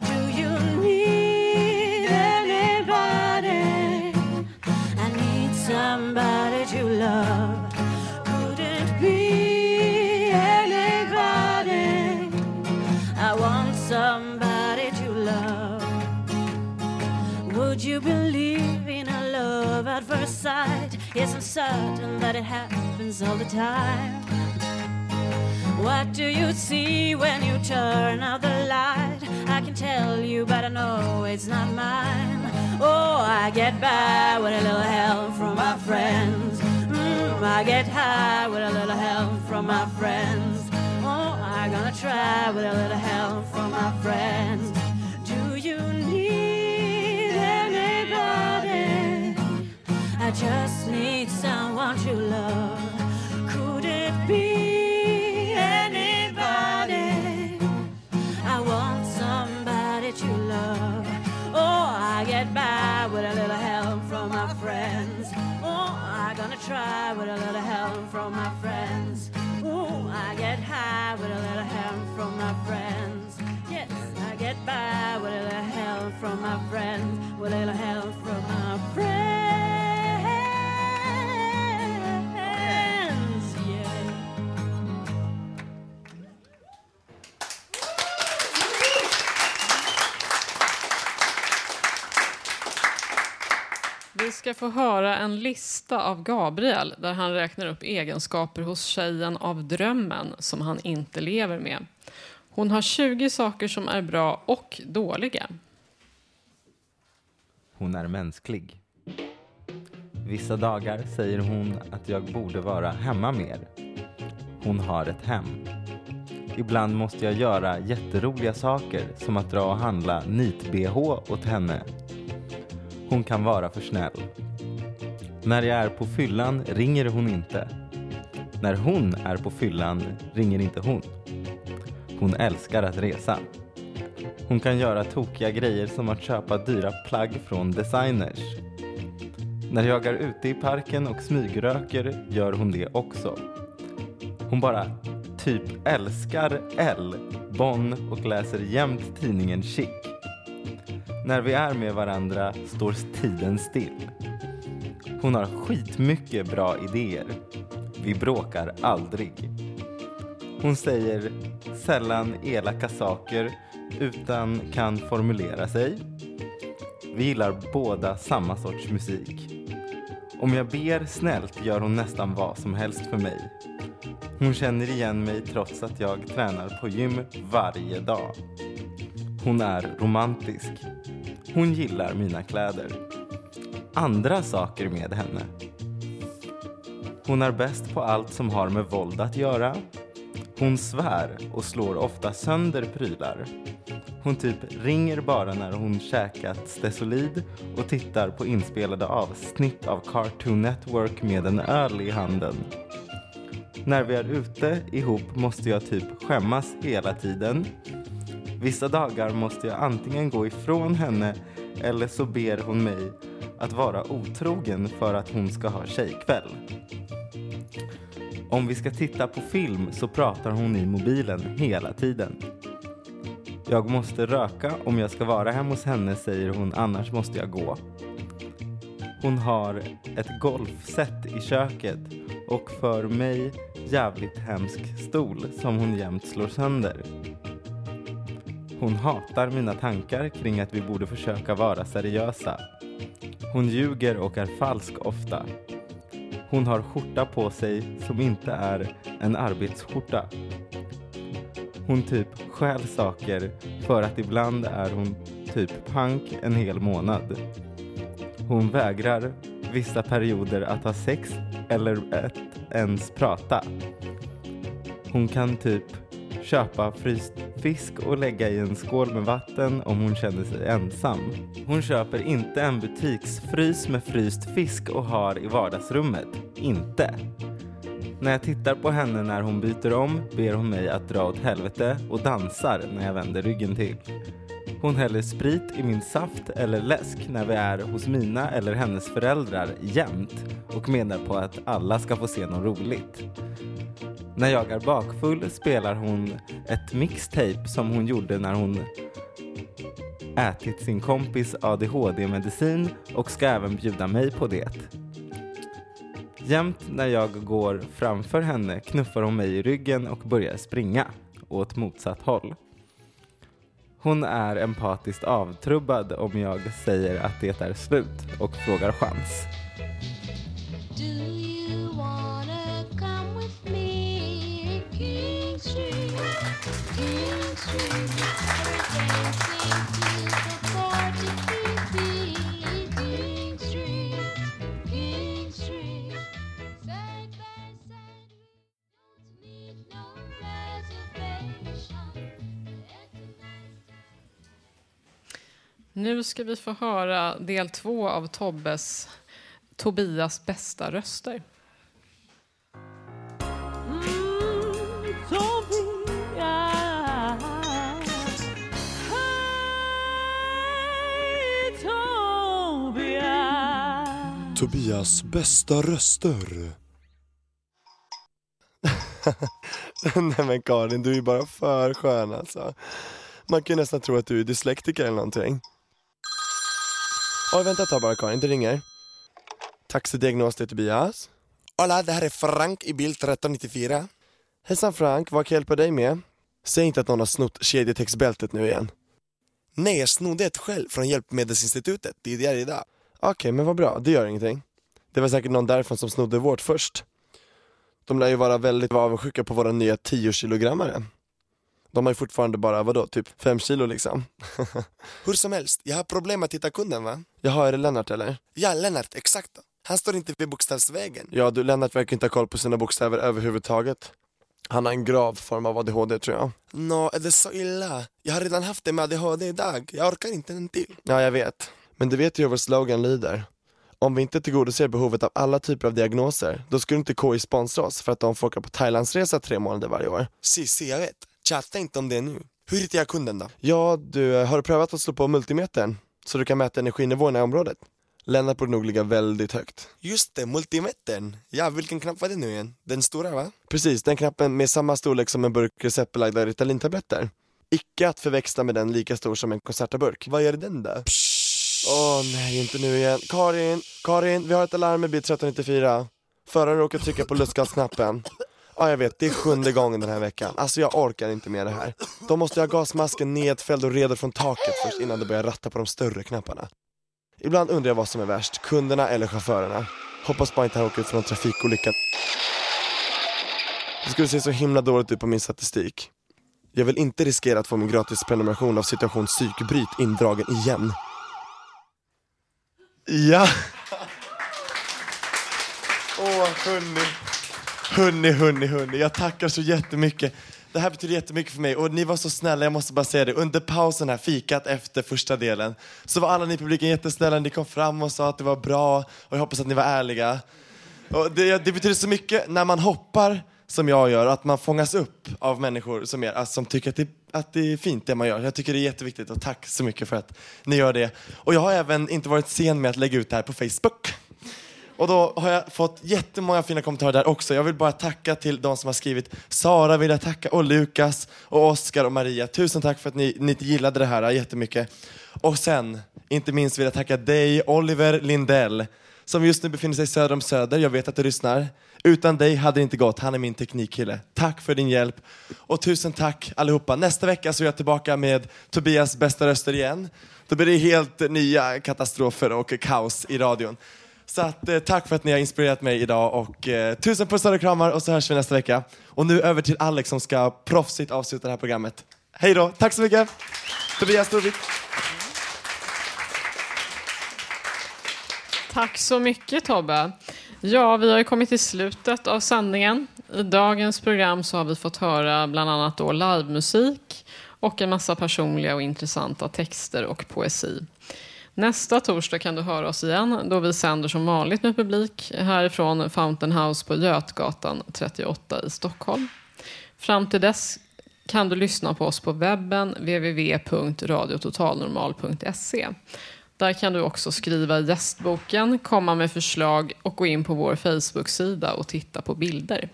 Do you need anybody? I need somebody to love. Would you believe in a love at first sight? Yes, I'm certain that it happens all the time. What do you see when you turn out the light? I can tell you, but I know it's not mine. Oh, I get by with a little help from my friends. Mm, I get high with a little help from my friends. Oh, I'm gonna try with a little help from my friends. I just need someone to love. Could it be anybody? I want somebody to love. Oh, I get by with a little help from my friends. Oh, I'm gonna try with a little help from my friends. Oh, I get high with a little help from my friends. Yes, I get by with a little help from my friends. With a little help from my friends. Ska få höra en lista av Gabriel där han räknar upp egenskaper hos tjejen av drömmen som han inte lever med. Hon har 20 saker som är bra och dåliga. Hon är mänsklig. Vissa dagar säger hon att jag borde vara hemma mer. Hon har ett hem. Ibland måste jag göra jätteroliga saker som att dra och handla nit-bh åt henne. Hon kan vara för snäll. När jag är på fyllan ringer hon inte. När hon är på fyllan ringer inte hon. Hon älskar att resa. Hon kan göra tokiga grejer som att köpa dyra plagg från designers. När jag är ute i parken och smygröker gör hon det också. Hon bara typ älskar L, Bonn och läser jämt tidningen Chic. När vi är med varandra står tiden still. Hon har skitmycket bra idéer. Vi bråkar aldrig. Hon säger sällan elaka saker utan kan formulera sig. Vi gillar båda samma sorts musik. Om jag ber snällt gör hon nästan vad som helst för mig. Hon känner igen mig trots att jag tränar på gym varje dag. Hon är romantisk. Hon gillar mina kläder. Andra saker med henne. Hon är bäst på allt som har med våld att göra. Hon svär och slår ofta sönder prylar. Hon typ ringer bara när hon käkat Stesolid och tittar på inspelade avsnitt av Cartoon Network med en öl i handen. När vi är ute ihop måste jag typ skämmas hela tiden. Vissa dagar måste jag antingen gå ifrån henne eller så ber hon mig att vara otrogen för att hon ska ha tjejkväll. Om vi ska titta på film så pratar hon i mobilen hela tiden. Jag måste röka om jag ska vara hemma hos henne säger hon, annars måste jag gå. Hon har ett golfset i köket och för mig jävligt hemsk stol som hon jämt slår sönder. Hon hatar mina tankar kring att vi borde försöka vara seriösa. Hon ljuger och är falsk ofta. Hon har skjorta på sig som inte är en arbetsskjorta. Hon typ stjäl saker för att ibland är hon typ pank en hel månad. Hon vägrar vissa perioder att ha sex eller att ens prata. Hon kan typ köpa fryst fisk och lägga i en skål med vatten om hon känner sig ensam. Hon köper inte en butiksfrys med fryst fisk och har i vardagsrummet. Inte. När jag tittar på henne när hon byter om ber hon mig att dra åt helvete och dansar när jag vänder ryggen till. Hon häller sprit i min saft eller läsk när vi är hos mina eller hennes föräldrar jämt och menar på att alla ska få se något roligt. När jag är bakfull spelar hon ett mixtape som hon gjorde när hon ätit sin kompis ADHD-medicin och ska även bjuda mig på det. Jämt när jag går framför henne knuffar hon mig i ryggen och börjar springa åt motsatt håll. Hon är empatiskt avtrubbad om jag säger att det är slut och frågar chans. Nu ska vi få höra del två av Tobbes Tobias bästa röster. Tobias bästa röster. Nej men Karin, du är bara för skön alltså. Man kan ju nästan tro att du är dyslektiker eller någonting. Oj, vänta ett tag bara Karin, det ringer. Taxidiagnos till Tobias. Hola, det här är Frank i bil 1394. Hejsan Frank, vad kan jag hjälpa dig med? Säg inte att någon har snott kedjetextbältet nu igen. Nej, jag snodde ett själv från Hjälpmedelsinstitutet tidigare idag. Okej, men vad bra, det gör ingenting. Det var säkert någon därifrån som snodde vårt först. De lär ju vara väldigt avundsjuka på våra nya 10 kilogrammare. De har ju fortfarande bara, vadå, typ 5 kilo liksom. Hur som helst, jag har problem att hitta kunden va? Jaha, är det Lennart eller? Ja, Lennart, exakt. Han står inte vid bokstavsvägen. Ja, du, Lennart verkar inte ha koll på sina bokstäver överhuvudtaget. Han har en grav form av ADHD tror jag. Nå, är det så illa? Jag har redan haft det med ADHD idag. Jag orkar inte en till. Ja, jag vet. Men du vet ju hur vår slogan lyder. Om vi inte tillgodoser behovet av alla typer av diagnoser, då skulle inte KI sponsra oss för att de får åka på Thailandsresa tre månader varje år. Cissi, jag vet. Chatta inte om det nu. Hur hittar jag kunden då? Ja, du, har du prövat att slå på multimetern? Så du kan mäta energinivåerna i området? Lennart borde nog ligga väldigt högt. Just det, multimetern. Ja, vilken knapp var det nu igen? Den stora va? Precis, den knappen med samma storlek som en burk receptbelagda Ritalintabletter. Icke att förväxla med den lika stor som en Concerta-burk. Vad gör den där? Åh nej, inte nu igen. Karin, Karin, vi har ett alarm med bil 1394. Föraren råkar trycka på lustgasknappen. Ja, jag vet, det är sjunde gången den här veckan. Alltså jag orkar inte med det här. Då måste jag ha gasmasken nedfälld och redo från taket först innan de börjar ratta på de större knapparna. Ibland undrar jag vad som är värst, kunderna eller chaufförerna. Hoppas bara inte han åker ut för någon trafikolycka. Det skulle se så himla dåligt ut på min statistik. Jag vill inte riskera att få min gratis prenumeration av situation psykbryt indragen igen. Ja. Åh, hörni. Hörni, hörni, hörni. Jag tackar så jättemycket. Det här betyder jättemycket för mig och ni var så snälla, jag måste bara säga det. Under pausen här, fikat efter första delen, så var alla ni i publiken jättesnälla. Ni kom fram och sa att det var bra och jag hoppas att ni var ärliga. Och det, det betyder så mycket när man hoppar som jag gör, att man fångas upp av människor som, er alltså, som tycker att det, att det är fint det man gör. Jag tycker det är jätteviktigt och tack så mycket för att ni gör det. Och jag har även inte varit sen med att lägga ut det här på Facebook. Och då har jag fått jättemånga fina kommentarer där också. Jag vill bara tacka till de som har skrivit. Sara vill jag tacka och Lukas och Oskar och Maria. Tusen tack för att ni, ni gillade det här jättemycket. Och sen, inte minst vill jag tacka dig, Oliver Lindell, som just nu befinner sig söder om Söder. Jag vet att du lyssnar. Utan dig hade det inte gått. Han är min teknikkille. Tack för din hjälp. Och tusen tack allihopa. Nästa vecka så är jag tillbaka med Tobias bästa röster igen. Då blir det helt nya katastrofer och kaos i radion. Så att, eh, tack för att ni har inspirerat mig idag och eh, tusen pussar och kramar och så hörs vi nästa vecka. Och nu över till Alex som ska proffsigt avsluta det här programmet. Hej då, tack så mycket! Tobias Storvik. Tack så mycket Tobbe. Ja, vi har ju kommit till slutet av sändningen. I dagens program så har vi fått höra bland annat då livemusik och en massa personliga och intressanta texter och poesi. Nästa torsdag kan du höra oss igen då vi sänder som vanligt med publik härifrån Fountain House på Götgatan 38 i Stockholm. Fram till dess kan du lyssna på oss på webben www.radiototalnormal.se. Där kan du också skriva i gästboken, komma med förslag och gå in på vår Facebook-sida och titta på bilder.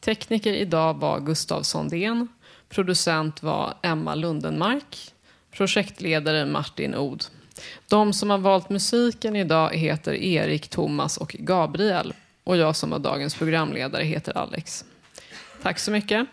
Tekniker idag var Gustav Sondén. Producent var Emma Lundenmark. Projektledare Martin Od. De som har valt musiken idag heter Erik, Thomas och Gabriel. Och jag som var dagens programledare heter Alex. Tack så mycket.